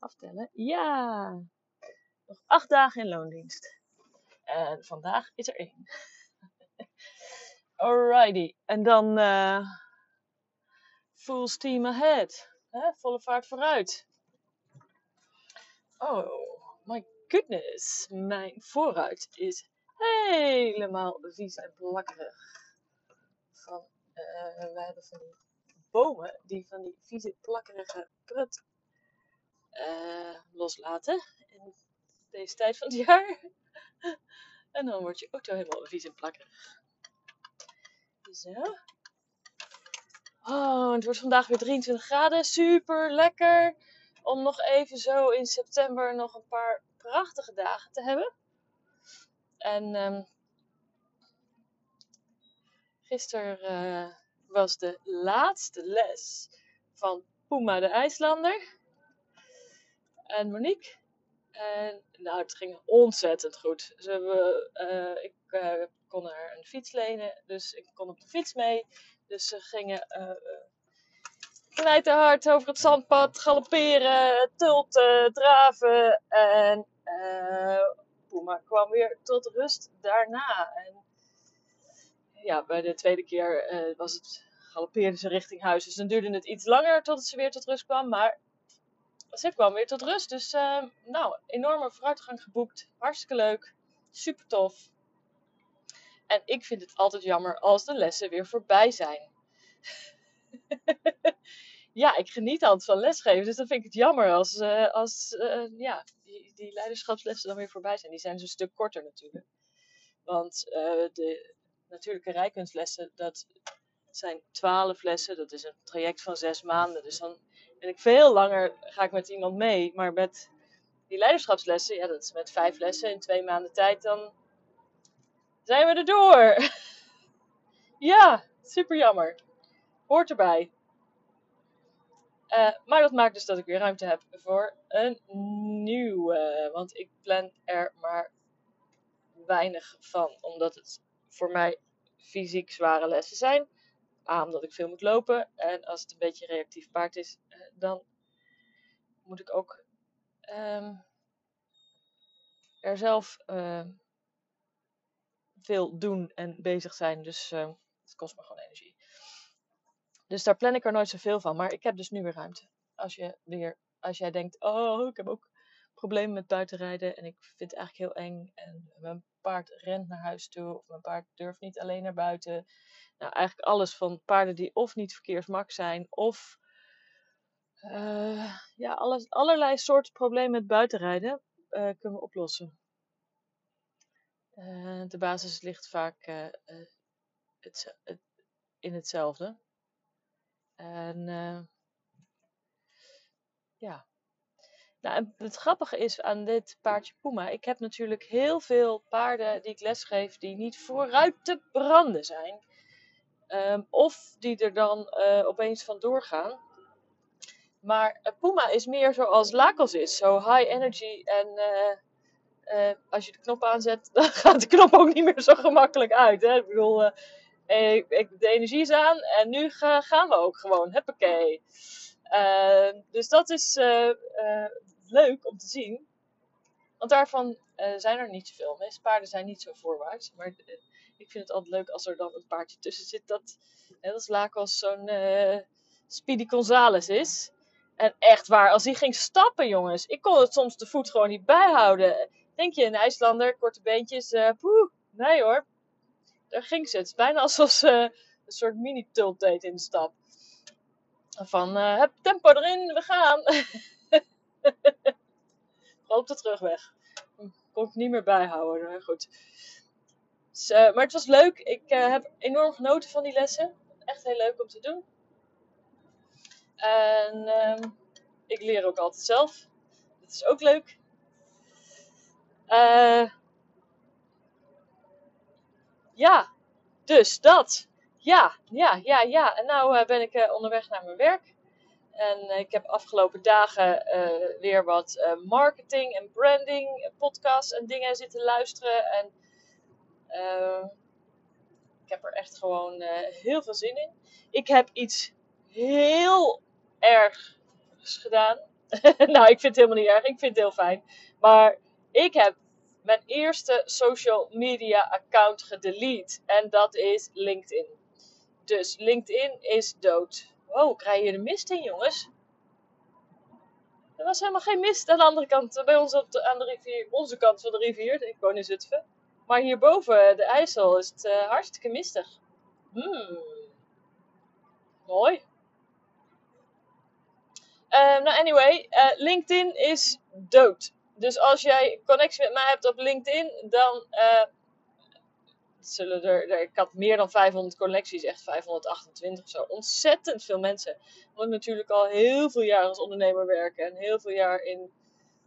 Aftellen? Ja. Nog acht dagen in loondienst. En vandaag is er één. Alrighty. En dan uh, full steam ahead. Volle vaart vooruit. Oh my goodness. Mijn vooruit is helemaal vies en plakkerig. Van, uh, we hebben van die bomen die van die vieze plakkerige prut uh, loslaten in deze tijd van het jaar. en dan wordt je auto helemaal vies en plakkerig. Zo. Oh, het wordt vandaag weer 23 graden. Super lekker om nog even zo in september nog een paar prachtige dagen te hebben. En um, gisteren uh, was de laatste les van Puma de IJslander en Monique. En nou, het ging ontzettend goed. Ze uh, ik uh, kon haar een fiets lenen, dus ik kon op de fiets mee. Dus ze gingen uh, knijterhard over het zandpad, galopperen, tulten, draven. En Puma kwam weer tot rust daarna. En ja, bij de tweede keer was het galoppeerde ze richting huis. Dus dan duurde het iets langer tot ze weer tot rust kwam. Maar ze kwam weer tot rust. Dus uh, nou, enorme vooruitgang geboekt. Hartstikke leuk. Super tof. En ik vind het altijd jammer als de lessen weer voorbij zijn. ja, ik geniet altijd van lesgeven. Dus dan vind ik het jammer als, uh, als uh, ja, die, die leiderschapslessen dan weer voorbij zijn. Die zijn dus een stuk korter natuurlijk. Want de natuurlijke rijkunstlessen, dat zijn twaalf lessen. Dat is een traject van zes maanden. Dus dan ben ik veel langer, ga ik met iemand mee. Maar met die leiderschapslessen, ja, dat is met vijf lessen in twee maanden tijd, dan zijn we er door. ja, super jammer. Hoort erbij. Uh, maar dat maakt dus dat ik weer ruimte heb voor een nieuwe. Want ik plan er maar weinig van. Omdat het voor mij fysiek zware lessen zijn. A, omdat ik veel moet lopen. En als het een beetje reactief paard is, dan moet ik ook um, er zelf uh, veel doen en bezig zijn. Dus uh, het kost me gewoon energie. Dus daar plan ik er nooit zoveel van. Maar ik heb dus nu weer ruimte. Als, je weer, als jij denkt, oh, ik heb ook problemen met buitenrijden en ik vind het eigenlijk heel eng. En mijn paard rent naar huis toe of mijn paard durft niet alleen naar buiten. Nou, eigenlijk alles van paarden die of niet verkeersmak zijn of uh, ja, alles, allerlei soorten problemen met buitenrijden uh, kunnen we oplossen. Uh, de basis ligt vaak het, in hetzelfde. En ja. Nou, het grappige is aan dit paardje Puma, ik heb natuurlijk heel veel paarden die ik lesgeef die niet vooruit te branden zijn. Um, of die er dan uh, opeens vandoor gaan. Maar uh, Puma is meer zoals Lakos is, zo high energy. En uh, als je de knop aanzet, dan gaat de knop ook niet meer zo gemakkelijk uit. Hè? Ik bedoel, ik, de energie is aan en nu ga, gaan we ook gewoon. Huppakee. Ehm, dus dat is leuk om te zien. Want daarvan uh, zijn er niet zoveel. Meeste paarden zijn niet zo voorwaarts. Maar uh, ik vind het altijd leuk als er dan een paardje tussen zit dat, net als zo'n uh, Speedy Gonzales is. En echt waar, als hij ging stappen, jongens. Ik kon het soms de voet gewoon niet bijhouden. Denk je, een IJslander, korte beentjes. poeh, nee hoor. Daar ging ze. Het is bijna alsof ze een soort mini-tult deed in de stap. Van, heb tempo erin, we gaan. op de terugweg. Kon ik niet meer bijhouden. goed. Dus, uh, maar het was leuk. Ik uh, heb enorm genoten van die lessen. Echt heel leuk om te doen. En uh, ik leer ook altijd zelf. Dat is ook leuk. Ja, dus dat. Ja, ja, ja, ja. En nou uh, ben ik uh, onderweg naar mijn werk. En ik heb afgelopen dagen weer wat marketing en branding podcasts en dingen zitten luisteren. En ik heb er echt gewoon heel veel zin in. Ik heb iets heel erg gedaan. nou, ik vind het helemaal niet erg. Ik vind het heel fijn. Maar ik heb mijn eerste social media account gedelete. En dat is LinkedIn. Dus LinkedIn is dood. Wow, krijg je de mist in, jongens? Er was helemaal geen mist aan de andere kant, bij ons op de, aan de rivier, onze kant van de rivier. Ik woon in Zutphen. Maar hierboven, de IJssel, is het uh, hartstikke mistig. Hmm. Mooi. Nou, anyway, LinkedIn is dood. Dus als jij connectie met mij hebt op LinkedIn, dan zullen er, Ik had meer dan 500 connecties, echt 528 of zo. Ontzettend veel mensen. Omdat ik natuurlijk al heel veel jaar als ondernemer werken en heel veel jaar in.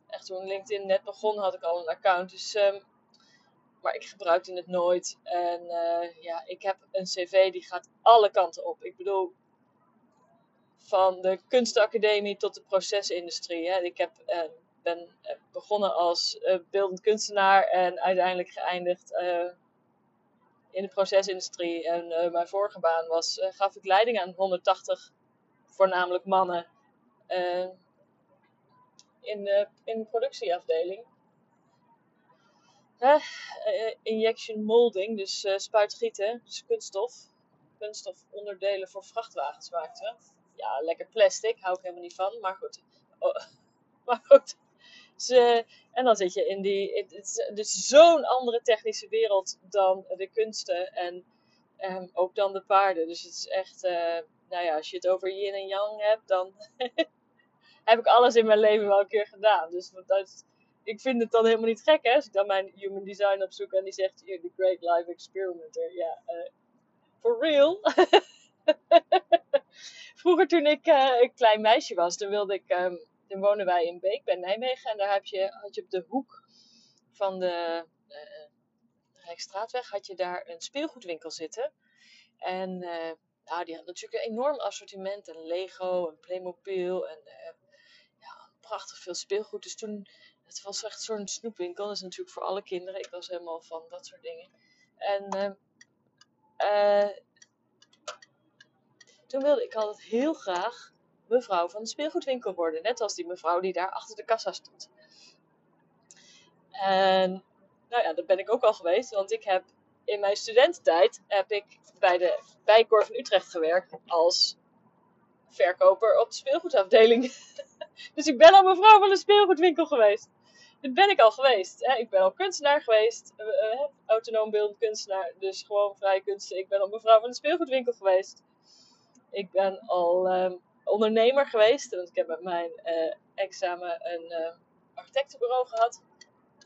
Echt toen LinkedIn net begon, had ik al een account. Dus. Um, maar ik gebruikte het nooit. En uh, ja, ik heb een cv die gaat alle kanten op. Ik bedoel, van de kunstacademie tot de procesindustrie. Hè. Ik heb, uh, ben eh, begonnen als beeldend kunstenaar en uiteindelijk geëindigd in de procesindustrie. En mijn vorige baan was, gaf ik leiding aan 180 voornamelijk mannen in, de, in de productieafdeling. injection molding, dus spuitgieten, dus kunststof. Kunststofonderdelen voor vrachtwagens maakten ja, lekker plastic, hou ik helemaal niet van. Maar goed. Oh, maar goed. En dan zit je in die. Het is dus zo'n andere technische wereld dan de kunsten en um, ook dan de paarden. Dus het is echt. Uh, nou ja, als je het over yin en yang hebt, dan heb ik alles in mijn leven wel een keer gedaan. Dus dat, ik vind het dan helemaal niet gek, hè? Als ik dan mijn human design opzoek en die zegt: the great life experimenter. Ja, uh, for real. Vroeger toen ik een klein meisje was, toen wilde ik, um, toen woonden wij in Beek bij Nijmegen. En daar heb je, had je op de hoek van de uh, Rijkstraatweg, had je daar een speelgoedwinkel zitten. En uh, nou, die had natuurlijk een enorm assortiment. En Lego en Playmobil en ja, prachtig veel speelgoed. Dus toen, het was echt zo'n snoepwinkel. Dat is natuurlijk voor alle kinderen. Ik was helemaal van dat soort dingen. En toen wilde ik altijd heel graag mevrouw van de speelgoedwinkel worden. Net als die mevrouw die daar achter de kassa stond. En nou ja, dat ben ik ook al geweest. Want ik heb in mijn studententijd heb ik bij de Bijkorf in Utrecht gewerkt als verkoper op de speelgoedafdeling. dus ik ben al mevrouw van de speelgoedwinkel geweest. Dat ben ik al geweest. Hè? Ik ben al kunstenaar geweest. Uh, autonoom beeldend kunstenaar. Dus gewoon vrije kunsten. Ik ben al mevrouw van de speelgoedwinkel geweest. Ik ben al um, ondernemer geweest, want ik heb met mijn uh, examen een uh, architectenbureau gehad.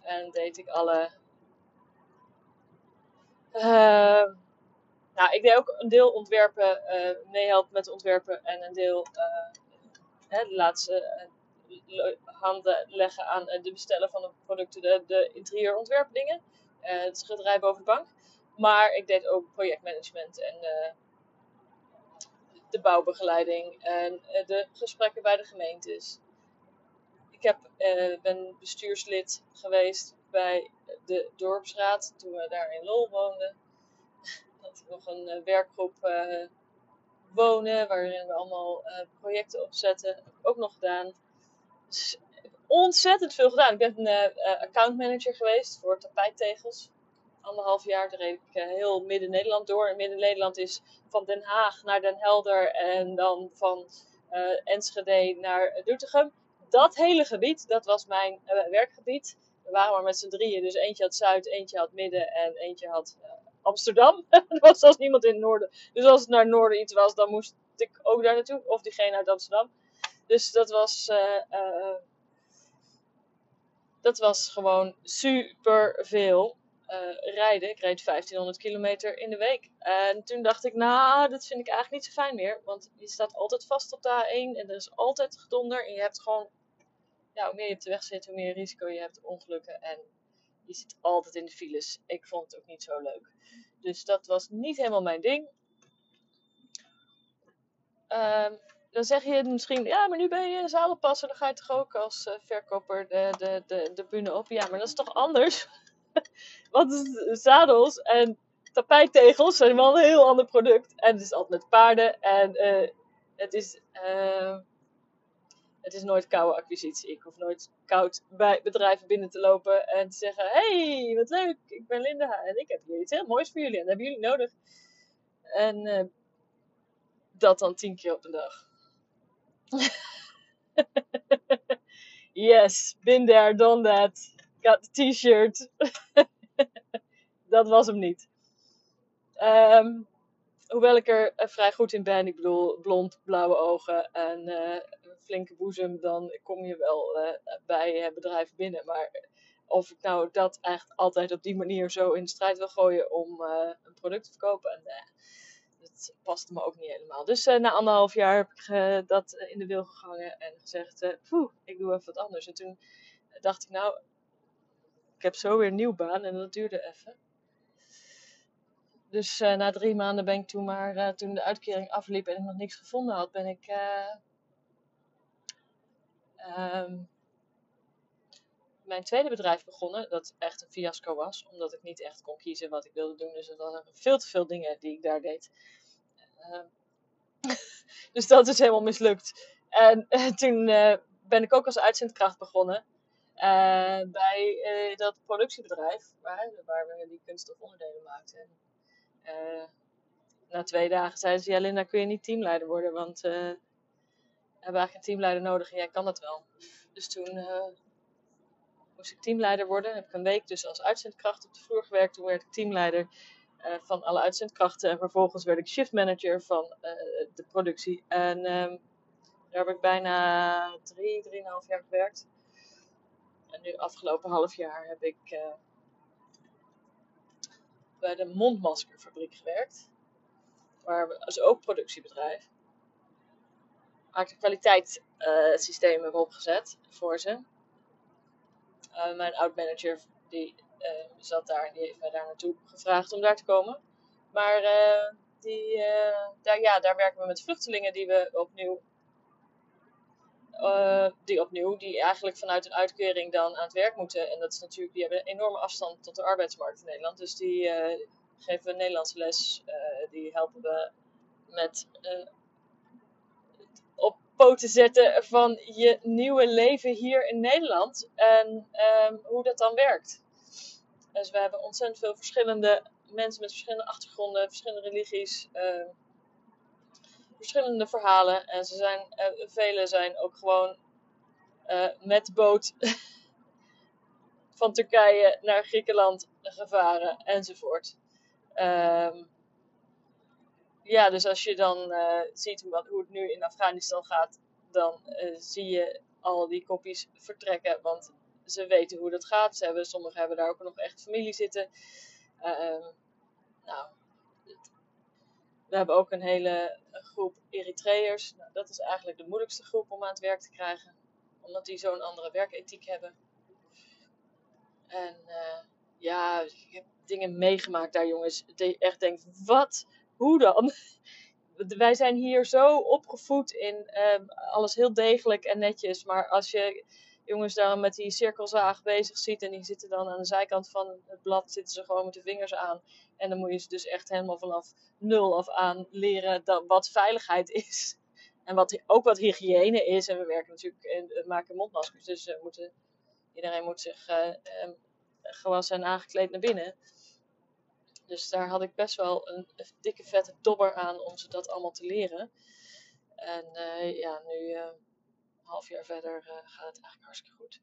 En deed ik alle. Uh, nou, ik deed ook een deel ontwerpen, meehelpen met ontwerpen en een deel hè, de laatste handen leggen aan de bestellen van de producten, de, de interieurontwerpdingen. het schilderij boven de bank. Maar ik deed ook projectmanagement en de bouwbegeleiding en eh, de gesprekken bij de gemeentes. Ik heb, uh, ben bestuurslid geweest bij de dorpsraad toen we daar in Lol woonden. Dat ik nog een uh, werkgroep wonen waarin we allemaal projecten opzetten. Heb ik ook nog gedaan. Dus ontzettend veel gedaan. Ik ben een accountmanager geweest voor tapijttegels anderhalf jaar. Reed ik uh, heel Midden-Nederland door. En Midden-Nederland is van Den Haag naar Den Helder en dan van uh, Enschede naar Doetinchem. Dat hele gebied, dat was mijn uh, werkgebied. We waren maar met z'n drieën. Dus eentje had Zuid, eentje had Midden en eentje had Amsterdam. er was niemand in het noorden. Dus als het naar noorden iets was, dan moest ik ook daar naartoe. Of diegene uit Amsterdam. Dus dat was dat was gewoon super veel uh, rijden. Ik reed 1500 kilometer in de week. En toen dacht ik, nou, dat vind ik eigenlijk niet zo fijn meer. Want je staat altijd vast op de A1 en er is altijd gedonder. En je hebt gewoon ja, hoe meer je op de weg zit, hoe meer risico je hebt ongelukken. En je zit altijd in de files. Ik vond het ook niet zo leuk. Dus dat was niet helemaal mijn ding. Ehm, dan zeg je misschien, ja, maar nu ben je zadelpasser, dan ga je toch ook als uh, verkoper de, de, de, de bühne op. Ja, maar dat is toch anders? Want zadels en tapijttegels zijn wel een heel ander product. En het is altijd met paarden. En uh, het is... Uh, het is nooit koude acquisitie. Ik hoef nooit koud bij bedrijven binnen te lopen en te zeggen: Hey, wat leuk, ik ben Linda en ik heb hier iets heel moois voor jullie en dat hebben jullie nodig. En uh, dat dan tien keer op de dag. yes, been there, done that. Got t-shirt. dat was hem niet. Um, hoewel ik er vrij goed in ben. Ik bedoel, blond, blauwe ogen en uh, flinke boezem, dan kom je wel uh, bij bedrijven binnen. Maar of ik nou dat echt altijd op die manier zo in de strijd wil gooien om een product te verkopen, en, dat past me ook niet helemaal. Dus na anderhalf jaar heb ik dat in de wil gegangen en gezegd, ik doe even wat anders. En toen dacht ik, nou, ik heb zo weer een nieuw baan en dat duurde even. Dus uh, na drie maanden ben ik toen maar, uh, toen de uitkering afliep en ik nog niks gevonden had, ben ik uh, um, mijn tweede bedrijf begonnen. Dat echt een fiasco was, omdat ik niet echt kon kiezen wat ik wilde doen. Dus er waren veel te veel dingen die ik daar deed. Ehm, dus dat is helemaal mislukt. En toen ben ik ook als uitzendkracht begonnen. Bij dat productiebedrijf, waar, waar we die kunststofonderdelen maakten. Uh, na twee dagen zeiden ze: Ja, kun je niet teamleider worden? Want we hebben eigenlijk een teamleider nodig en jij kan dat wel. Dus toen moest ik teamleider worden. Heb ik een week dus als uitzendkracht op de vloer gewerkt. Toen werd ik teamleider van alle uitzendkrachten. En vervolgens werd ik shiftmanager van de productie. En ehm, daar heb ik bijna drie, drieënhalf jaar gewerkt. En nu afgelopen half jaar heb ik bij de mondmaskerfabriek gewerkt. Waar we, dus ook productiebedrijf. Waar ik kwaliteitssystemen uh, heb opgezet voor ze. Uh, mijn oud-manager die uh, zat daar en die heeft mij daar naartoe gevraagd om daar te komen. Maar die, daar, ja, daar werken we met vluchtelingen die we opnieuw uh, die opnieuw, die eigenlijk vanuit een uitkering dan aan het werk moeten. En dat is natuurlijk, die hebben een enorme afstand tot de arbeidsmarkt in Nederland. Dus die uh, geven we Nederlandse les. Uh, die helpen we met op poten zetten van je nieuwe leven hier in Nederland. En um, hoe dat dan werkt. Dus we hebben ontzettend veel verschillende mensen met verschillende achtergronden, verschillende religies verschillende verhalen. En ze zijn, uh, vele zijn ook gewoon uh, met boot van Turkije naar Griekenland gevaren enzovoort. Um, ja, dus als je dan uh, ziet hoe, hoe, het nu in Afghanistan gaat, dan zie je al die kopjes vertrekken. Want ze weten hoe dat gaat. Ze hebben, sommigen hebben daar ook nog echt familie zitten. Uh, nou, we hebben ook een hele groep Eritreërs. Nou, dat is eigenlijk de moeilijkste groep om aan het werk te krijgen. Omdat die zo'n andere werkethiek hebben. En uh, ja, ik heb dingen meegemaakt daar, jongens. Dat je echt denkt, wat? Hoe dan? Wij zijn hier zo opgevoed in uh, alles heel degelijk en netjes. Maar als je jongens daar met die cirkelzaag bezig ziet. En die zitten dan aan de zijkant van het blad, zitten ze gewoon met de vingers aan. En dan moet je ze dus echt helemaal vanaf nul af aan leren dat, wat veiligheid is. En wat, ook wat hygiëne is. En we werken natuurlijk en maken mondmaskers. Dus we moeten, iedereen moet zich uh, gewassen en aangekleed naar binnen. Dus daar had ik best wel een, dikke vette dobber aan om ze dat allemaal te leren. En uh, ja, nu half jaar verder uh, gaat het eigenlijk hartstikke goed.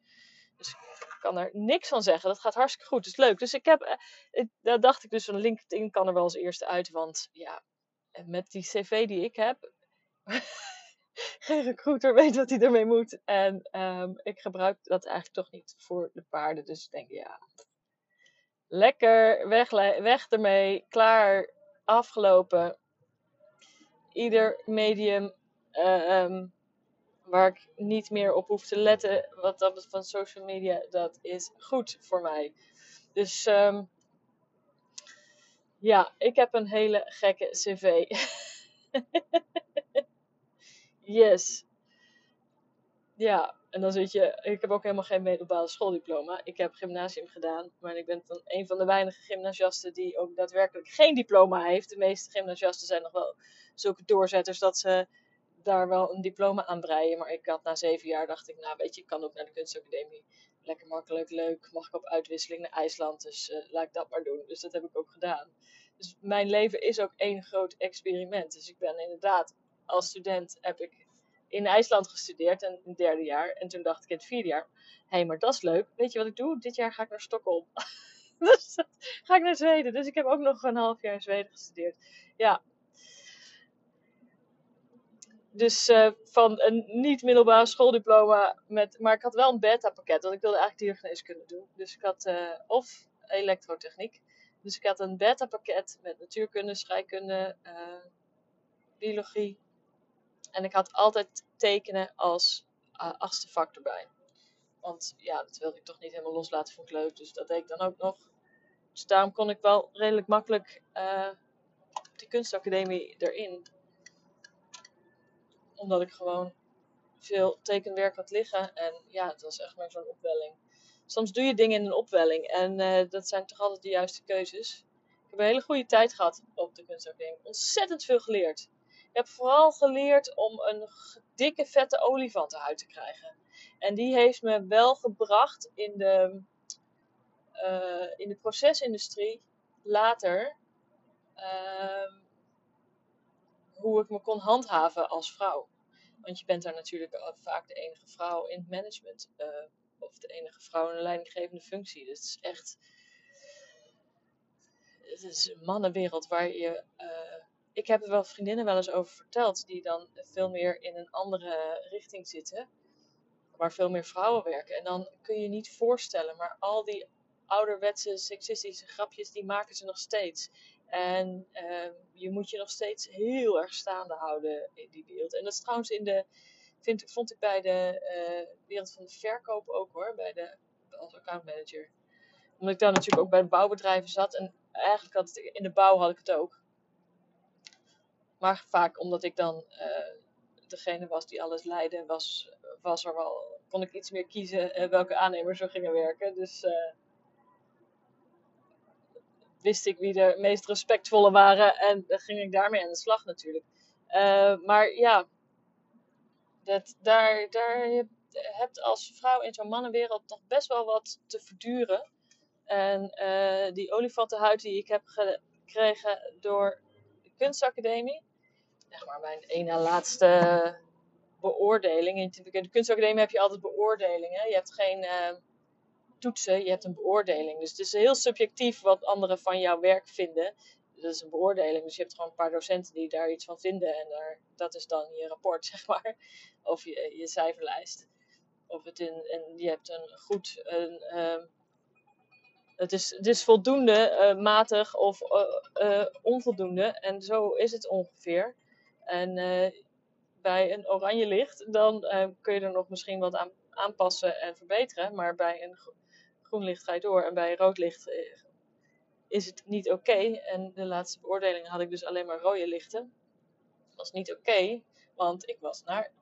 Dus ik kan er niks van zeggen. Dat gaat hartstikke goed. Dat is leuk. Dus ik heb, uh, daar dacht ik dus van LinkedIn kan er wel als eerste uit. Want ja, met die cv die ik heb, geen recruiter weet wat hij ermee moet. En um, ik gebruik dat eigenlijk toch niet voor de paarden. Dus ik denk, ja, lekker, weg, weg ermee, klaar, afgelopen. Ieder medium uh, waar ik niet meer op hoef te letten wat dat van social media, dat is goed voor mij. Dus um, ja, ik heb een hele gekke cv. yes. Ja, en dan zit je. Ik heb ook helemaal geen middelbare schooldiploma. Ik heb gymnasium gedaan. Maar ik ben dan een van de weinige gymnasiasten die ook daadwerkelijk geen diploma heeft. De meeste gymnasiasten zijn nog wel zulke doorzetters dat ze daar wel een diploma aan breien. Maar ik had na zeven jaar dacht ik, nou weet je, ik kan ook naar de kunstacademie. Lekker makkelijk, leuk. Mag ik op uitwisseling naar IJsland. Dus uh, laat ik dat maar doen. Dus dat heb ik ook gedaan. Dus mijn leven is ook één groot experiment. Dus ik ben inderdaad, als student heb ik in IJsland gestudeerd en in het derde jaar. En toen dacht ik in het vierde jaar, hé, hey, maar dat is leuk. Weet je wat ik doe? Dit jaar ga ik naar Stockholm. dus ga ik naar Zweden. Dus ik heb ook nog een half jaar in Zweden gestudeerd. Ja. Dus uh, van een niet-middelbare schooldiploma, met, maar ik had wel een beta-pakket, want ik wilde eigenlijk diergeneeskunde doen. Dus ik had uh, of elektrotechniek. Dus ik had een beta-pakket met natuurkunde, scheikunde, uh, biologie, en ik had altijd tekenen als achtste vak erbij. Want ja, dat wilde ik toch niet helemaal loslaten van kleut. Dus dat deed ik dan ook nog. Dus daarom kon ik wel redelijk makkelijk die kunstacademie erin. Omdat ik gewoon veel tekenwerk had liggen. En ja, het was echt maar zo'n opwelling. Soms doe je dingen in een opwelling. En uh, dat zijn toch altijd de juiste keuzes. Ik heb een hele goede tijd gehad op de kunstacademie. Ontzettend veel geleerd. Ik heb vooral geleerd om een dikke vette olifantenhuid te krijgen. En die heeft me wel gebracht in de, uh, in de procesindustrie later. Uh, hoe ik me kon handhaven als vrouw. Want je bent daar natuurlijk vaak de enige vrouw in het management. Uh, of de enige vrouw in een leidinggevende functie. Dus het is echt. Het is een mannenwereld waar je ik heb er wel vriendinnen wel eens over verteld, die dan veel meer in een andere richting zitten, waar veel meer vrouwen werken. En dan kun je niet voorstellen, maar al die ouderwetse seksistische grapjes, die maken ze nog steeds. En uh, je moet je nog steeds heel erg staande houden in die wereld. En dat is trouwens in de, vind, vond ik bij de uh, wereld van de verkoop ook hoor, bij de, als accountmanager. Omdat ik daar natuurlijk ook bij de bouwbedrijven zat. En eigenlijk had het, in de bouw had ik het ook. Maar vaak omdat ik dan uh, degene was die alles leidde, was, was er wel, kon ik iets meer kiezen uh, welke aannemers er gingen werken. Dus wist ik wie de meest respectvolle waren en dan ging ik daarmee aan de slag natuurlijk. maar ja, dat, daar, daar je hebt als vrouw in zo'n mannenwereld nog best wel wat te verduren. En die olifantenhuid die ik heb gekregen door de kunstacademie, zeg maar mijn ene laatste beoordeling. In de kunstacademie heb je altijd beoordelingen. Je hebt geen uh, toetsen, je hebt een beoordeling. Dus het is heel subjectief wat anderen van jouw werk vinden. Dat is een beoordeling. Dus je hebt gewoon een paar docenten die daar iets van vinden. En daar, dat is dan je rapport, zeg maar. Of je, je cijferlijst. Of het in, en je hebt een goed. Een, uh, het, is, het is voldoende, uh, matig of uh, onvoldoende. En zo is het ongeveer. En bij een oranje licht, dan kun je er nog misschien wat aan aanpassen en verbeteren. Maar bij een groen licht ga je door. En bij rood licht uh, is het niet oké. En de laatste beoordeling had ik dus alleen maar rode lichten. Dat was niet oké, want ik was naar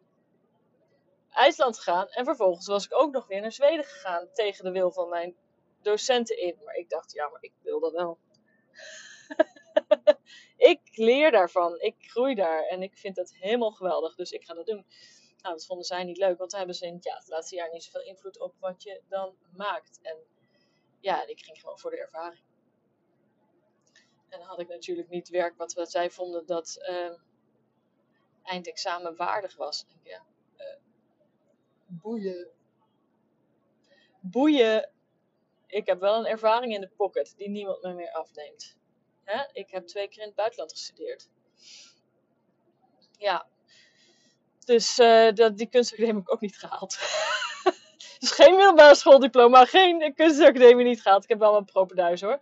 IJsland gegaan. En vervolgens was ik ook nog weer naar Zweden gegaan. Tegen de wil van mijn docenten in. Maar ik dacht, ja, maar ik wil dat wel. ik leer daarvan. Ik groei daar. En ik vind dat helemaal geweldig. Dus ik ga dat doen. Nou, dat vonden zij niet leuk. Want hebben ze in ja, het laatste jaar niet zoveel invloed op wat je dan maakt. En ja, ik ging gewoon voor de ervaring. En dan had ik natuurlijk niet werk wat, wat zij vonden dat uh, eindexamen waardig was. Ja, uh, boeien. Boeien. Ik heb wel een ervaring in de pocket die niemand me meer afneemt. Ik heb twee keer in het buitenland gestudeerd. Ja. Dus uh, dat, die kunstacademie heb ik ook niet gehaald. dus geen middelbare schooldiploma, geen kunstacademie niet gehaald. Ik heb wel een propenduis hoor.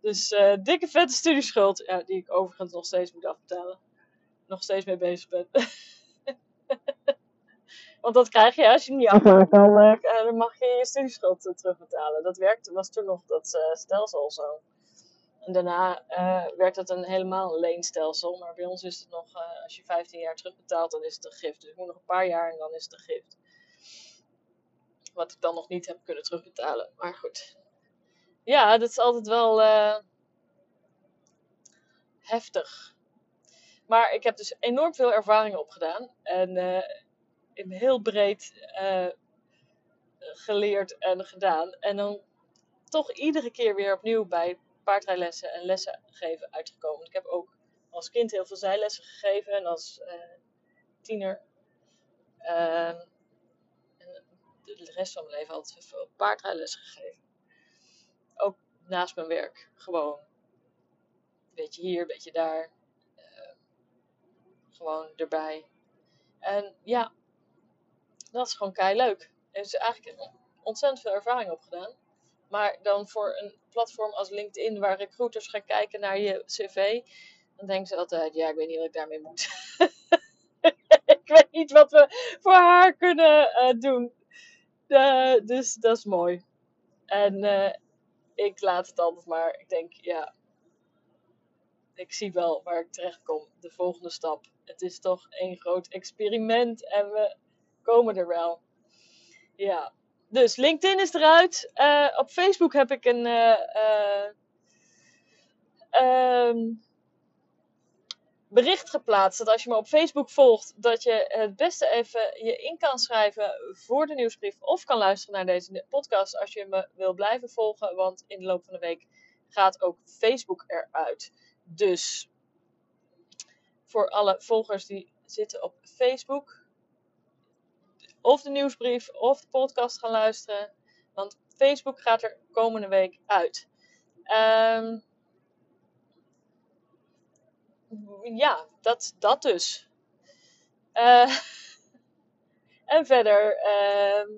Dus uh, dikke vette studieschuld. Ja, die ik overigens nog steeds moet afbetalen. Nog steeds mee bezig ben. Want dat krijg je als je niet afmaakt, dan, uh, dan mag je je studieschuld terugbetalen. Dat werkte, was toen nog dat stelsel zo. En daarna werd het een helemaal een leenstelsel. Maar bij ons is het nog, als je 15 jaar terugbetaalt, dan is het een gift. Dus ik moet nog een paar jaar en dan is het een gift. Wat ik dan nog niet heb kunnen terugbetalen. Maar goed. Ja, dat is altijd wel heftig. Maar ik heb dus enorm veel ervaring opgedaan. En in heel breed uh, geleerd en gedaan. En dan toch iedere keer weer opnieuw bij paardrijlessen en lessen geven uitgekomen. Ik heb ook als kind heel veel zijlessen gegeven en als uh, tiener. Uh, en de rest van mijn leven altijd veel paardrijlessen gegeven. Ook naast mijn werk, gewoon. Een beetje hier, een beetje daar. Uh, gewoon erbij. En ja, dat is gewoon kei leuk. Er is eigenlijk ontzettend veel ervaring opgedaan. Maar dan voor een platform als LinkedIn, waar recruiters gaan kijken naar je cv, dan denken ze altijd: ja, ik weet niet wat ik daarmee moet. ik weet niet wat we voor haar kunnen uh, doen. Uh, dus dat is mooi. En uh, ik laat het altijd maar. Ik denk, ja, ik zie wel waar ik terecht kom. De volgende stap. Het is toch een groot experiment en we komen er wel. Ja. Dus LinkedIn is eruit. Uh, op Facebook heb ik een. Uh, uh, bericht geplaatst. Dat als je me op Facebook volgt, dat je het beste even je in kan schrijven voor de nieuwsbrief. Of kan luisteren naar deze podcast als je me wil blijven volgen. Want in de loop van de week gaat ook Facebook eruit. Dus voor alle volgers die zitten op Facebook of de nieuwsbrief of de podcast gaan luisteren. Want Facebook gaat er komende week uit. Um, ja, dat, dat dus. Uh, en verder uh,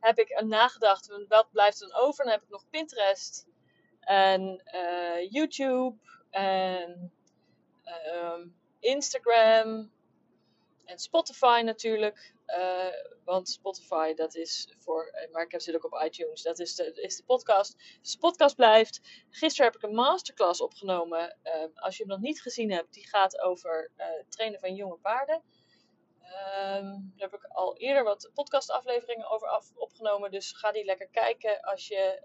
heb ik nagedacht, wat blijft er dan over? Dan heb ik nog Pinterest en uh, YouTube en um, Instagram en Spotify natuurlijk. Uh, want Spotify, dat is voor. Eh, maar ik heb zit ook op iTunes. Dat is de, is de podcast. Dus de podcast blijft. Gisteren heb ik een masterclass opgenomen. Uh, als je hem nog niet gezien hebt, die gaat over uh, trainen van jonge paarden. Um, daar heb ik al eerder wat podcastafleveringen over af, opgenomen. Dus ga die lekker kijken als je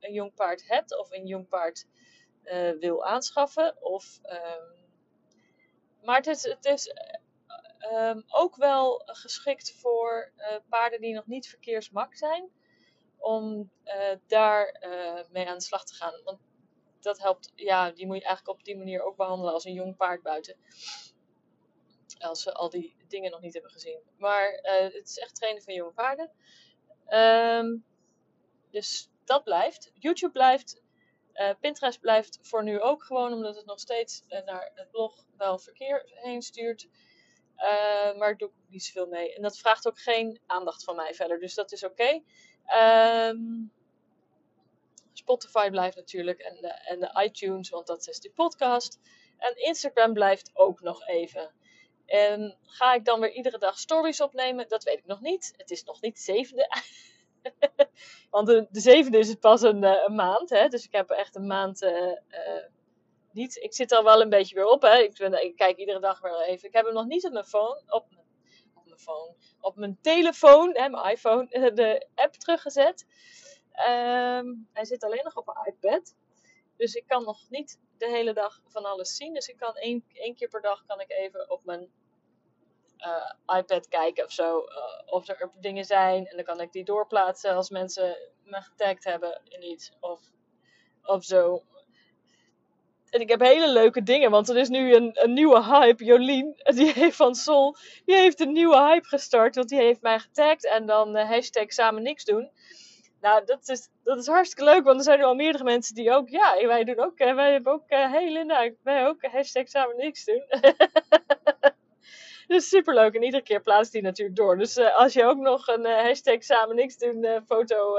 een jong paard hebt of een jong paard wil aanschaffen. Of, um, maar het is, het is Um, ook wel geschikt voor uh, paarden die nog niet verkeersmak zijn. Om uh, daar uh, mee aan de slag te gaan. Want dat helpt, ja, die moet je eigenlijk op die manier ook behandelen als een jong paard buiten. Als ze al die dingen nog niet hebben gezien. Maar het is echt trainen van jonge paarden. Um, dus dat blijft. YouTube blijft. Pinterest blijft voor nu ook gewoon, omdat het nog steeds naar het blog wel verkeer heen stuurt. Uh, maar ik doe niet zoveel mee. En dat vraagt ook geen aandacht van mij verder. Dus dat is oké. Um, Spotify blijft natuurlijk. En de, en de iTunes, want dat is die podcast. En Instagram blijft ook nog even. En ga ik dan weer iedere dag stories opnemen? Dat weet ik nog niet. Het is nog niet zevende. want de, de zevende is het pas een, uh, een maand. Hè? Dus ik heb echt een maand uh, niet. Ik zit al wel een beetje weer op. Hè. Ik, ben, kijk iedere dag weer even. Ik heb hem nog niet op mijn phone. Op mijn, phone. Op mijn telefoon, hè, mijn iPhone, de app teruggezet. Um, hij zit alleen nog op mijn iPad. Dus ik kan nog niet de hele dag van alles zien. Dus ik kan één, één keer per dag kan ik even op mijn uh, iPad kijken of zo. Uh, of er dingen zijn. En dan kan ik die doorplaatsen als mensen me getagd hebben in iets. Of, of zo. En ik heb hele leuke dingen, want er is nu een, een nieuwe hype. Jolien, die heeft van Sol, die heeft een nieuwe hype gestart. Want die heeft mij getagd en dan uh, hashtag samen niks doen. Nou, dat is, dat is hartstikke leuk, want er zijn nu al meerdere mensen die ook, ja, wij doen ook, uh, wij hebben ook, uh, hey Linda, wij ook hashtag samen niks doen. dus super leuk en iedere keer plaatst die natuurlijk door. Dus als je ook nog een hashtag samen niks doen foto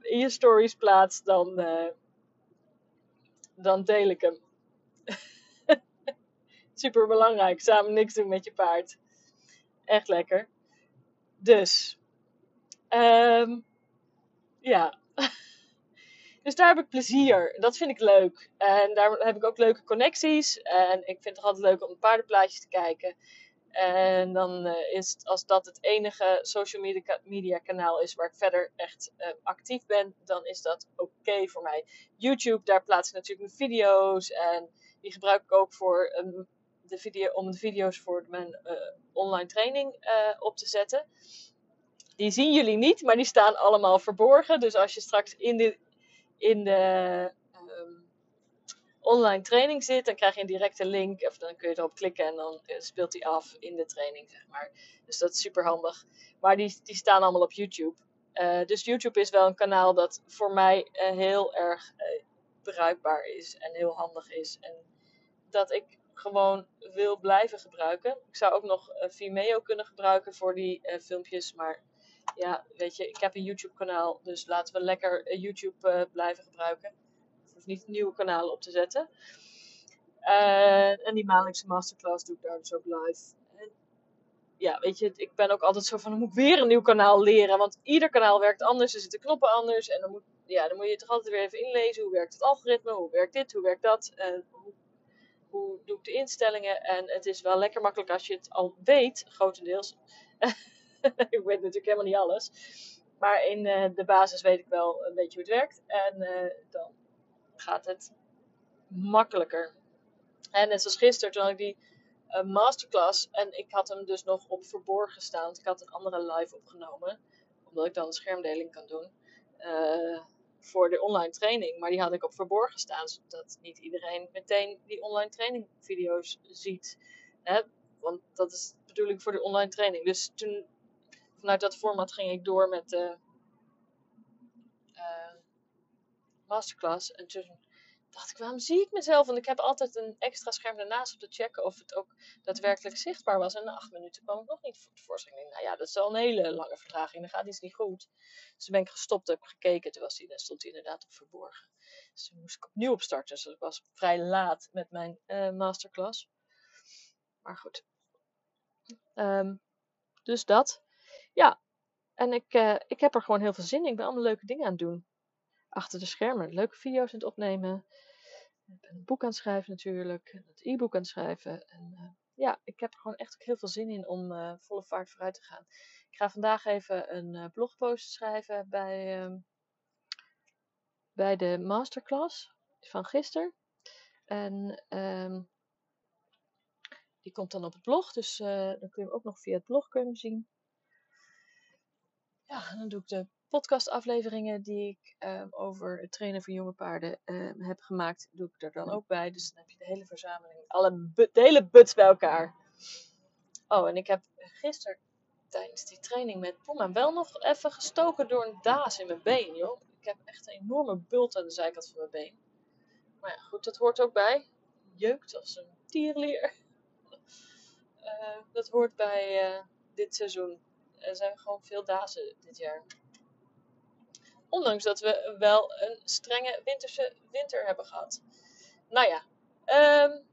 in je stories plaatst, dan dan deel ik hem. Super belangrijk. Samen niks doen met je paard. Echt lekker. Dus, ehm, ja. dus daar heb ik plezier. Dat vind ik leuk. En daar heb ik ook leuke connecties. En ik vind het altijd leuk om paardenplaatjes te kijken. En dan uh, is als dat het enige social media, media, kanaal is waar ik verder echt uh, actief ben, dan is dat oké voor mij. YouTube, daar plaats ik natuurlijk mijn video's en die gebruik ik ook voor um, de video, om de video's voor mijn uh, online training op te zetten. Die zien jullie niet, maar die staan allemaal verborgen. Dus als je straks in de, in de online training zit, dan krijg je een directe link. Of dan kun je erop klikken en dan eh, speelt hij af in de training, zeg maar. Dus dat is super handig. Maar die, die staan allemaal op YouTube. Uh, dus YouTube is wel een kanaal dat voor mij uh, heel erg bruikbaar is en heel handig is. En dat ik gewoon wil blijven gebruiken. Ik zou ook nog Vimeo kunnen gebruiken voor die filmpjes. Maar ja, weet je, ik heb een YouTube kanaal. Dus laten we lekker YouTube blijven gebruiken niet nieuwe kanalen op te zetten. Uh, en die maandelijkse masterclass doe ik daar dus ook live. En ja, weet je, ik ben ook altijd zo van, dan moet ik weer een nieuw kanaal leren. Want ieder kanaal werkt anders, er zitten knoppen anders. En dan moet, ja, dan moet je toch altijd weer even inlezen. Hoe werkt het algoritme? Hoe werkt dit? Hoe werkt dat? Uh, hoe, hoe doe ik de instellingen? En het is wel lekker makkelijk als je het al weet, grotendeels. ik weet natuurlijk helemaal niet alles. Maar in uh, de basis weet ik wel een beetje hoe het werkt. En dan gaat het makkelijker. En net zoals gisteren, toen ik die uh, masterclass en ik had hem dus nog op verborgen staan. Want ik had een andere live opgenomen, omdat ik dan een schermdeling kan doen. Uh, voor de online training. Maar die had ik op verborgen staan, zodat niet iedereen meteen die online training video's ziet. Hè? Want dat is de bedoeling voor de online training. Dus toen, vanuit dat format ging ik door met de masterclass. En toen dacht ik, waarom zie ik mezelf? Want ik heb altijd een extra scherm ernaast om te checken of het ook daadwerkelijk zichtbaar was. En na acht minuten kwam ik nog niet tevoorschijn. Nou ja, dat is al een hele lange vertraging. Dan gaat iets niet goed. Dus toen ben ik gestopt, heb gekeken. Toen was die, dan stond hij inderdaad op verborgen. Dus toen moest ik opnieuw opstarten. Dus ik was vrij laat met mijn uh, masterclass. Maar goed. Um, dus dat. Ja. En ik, uh, ik heb er gewoon heel veel zin in. Ik ben allemaal leuke dingen aan het doen achter de schermen leuke video's aan het opnemen. Ik ben een boek aan het schrijven natuurlijk. Het e-book aan het schrijven. En uh, ja, ik heb er gewoon echt ook heel veel zin in om uh, volle vaart vooruit te gaan. Ik ga vandaag even een uh, blogpost schrijven bij, uh, bij de masterclass van gisteren. En um, die komt dan op het blog. Dus dan kun je hem ook nog via het blog kunnen zien. Ja, dan doe ik de podcastafleveringen die ik um, over het trainen van jonge paarden um, heb gemaakt, doe ik er dan ook bij. Dus dan heb je de hele verzameling, alle de hele buts bij elkaar. Oh, en ik heb gisteren tijdens die training met Puma wel nog even gestoken door een daas in mijn been, joh. Ik heb echt een enorme bult aan de zijkant van mijn been. Maar ja, goed, dat hoort ook bij. Jeukt als een tierlier. Uh, dat hoort bij uh, dit seizoen. Er zijn gewoon veel dazen dit jaar. Ondanks dat we wel een strenge winterse winter hebben gehad. Nou ja. Um,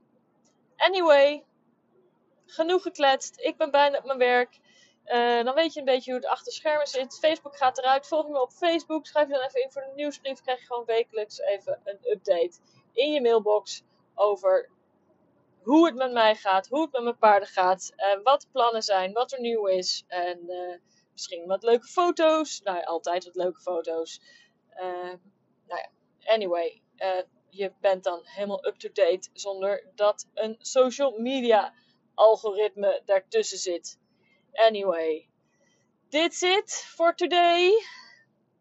anyway. Genoeg gekletst. Ik ben bijna op mijn werk. Uh, dan weet je een beetje hoe het achter schermen zit. Facebook gaat eruit. Volg me op Facebook. Schrijf je dan even in voor de nieuwsbrief. Krijg je gewoon wekelijks even een update in je mailbox over hoe het met mij gaat, hoe het met mijn paarden gaat, uh, wat de plannen zijn, wat er nieuw is. En uh, misschien wat leuke foto's. Nou, altijd wat leuke foto's. Uh, nou ja, anyway. Uh, je bent dan helemaal up-to-date zonder dat een social media algoritme daartussen zit. Anyway. Dit it for today.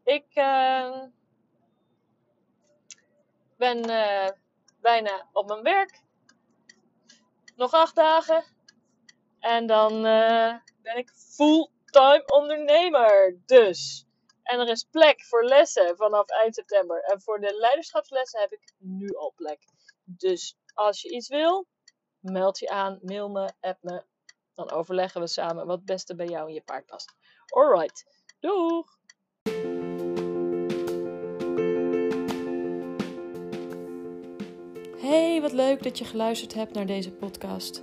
Ik uh, ben bijna op mijn werk. Nog acht dagen. En dan ben ik full fulltime ondernemer. Dus. En er is plek voor lessen vanaf eind september. En voor de leiderschapslessen heb ik nu al plek. Dus als je iets wil, meld je aan, mail me, app me. Dan overleggen we samen wat het beste bij jou en je paard past. Alright, doeg! Hey, wat leuk dat je geluisterd hebt naar deze podcast.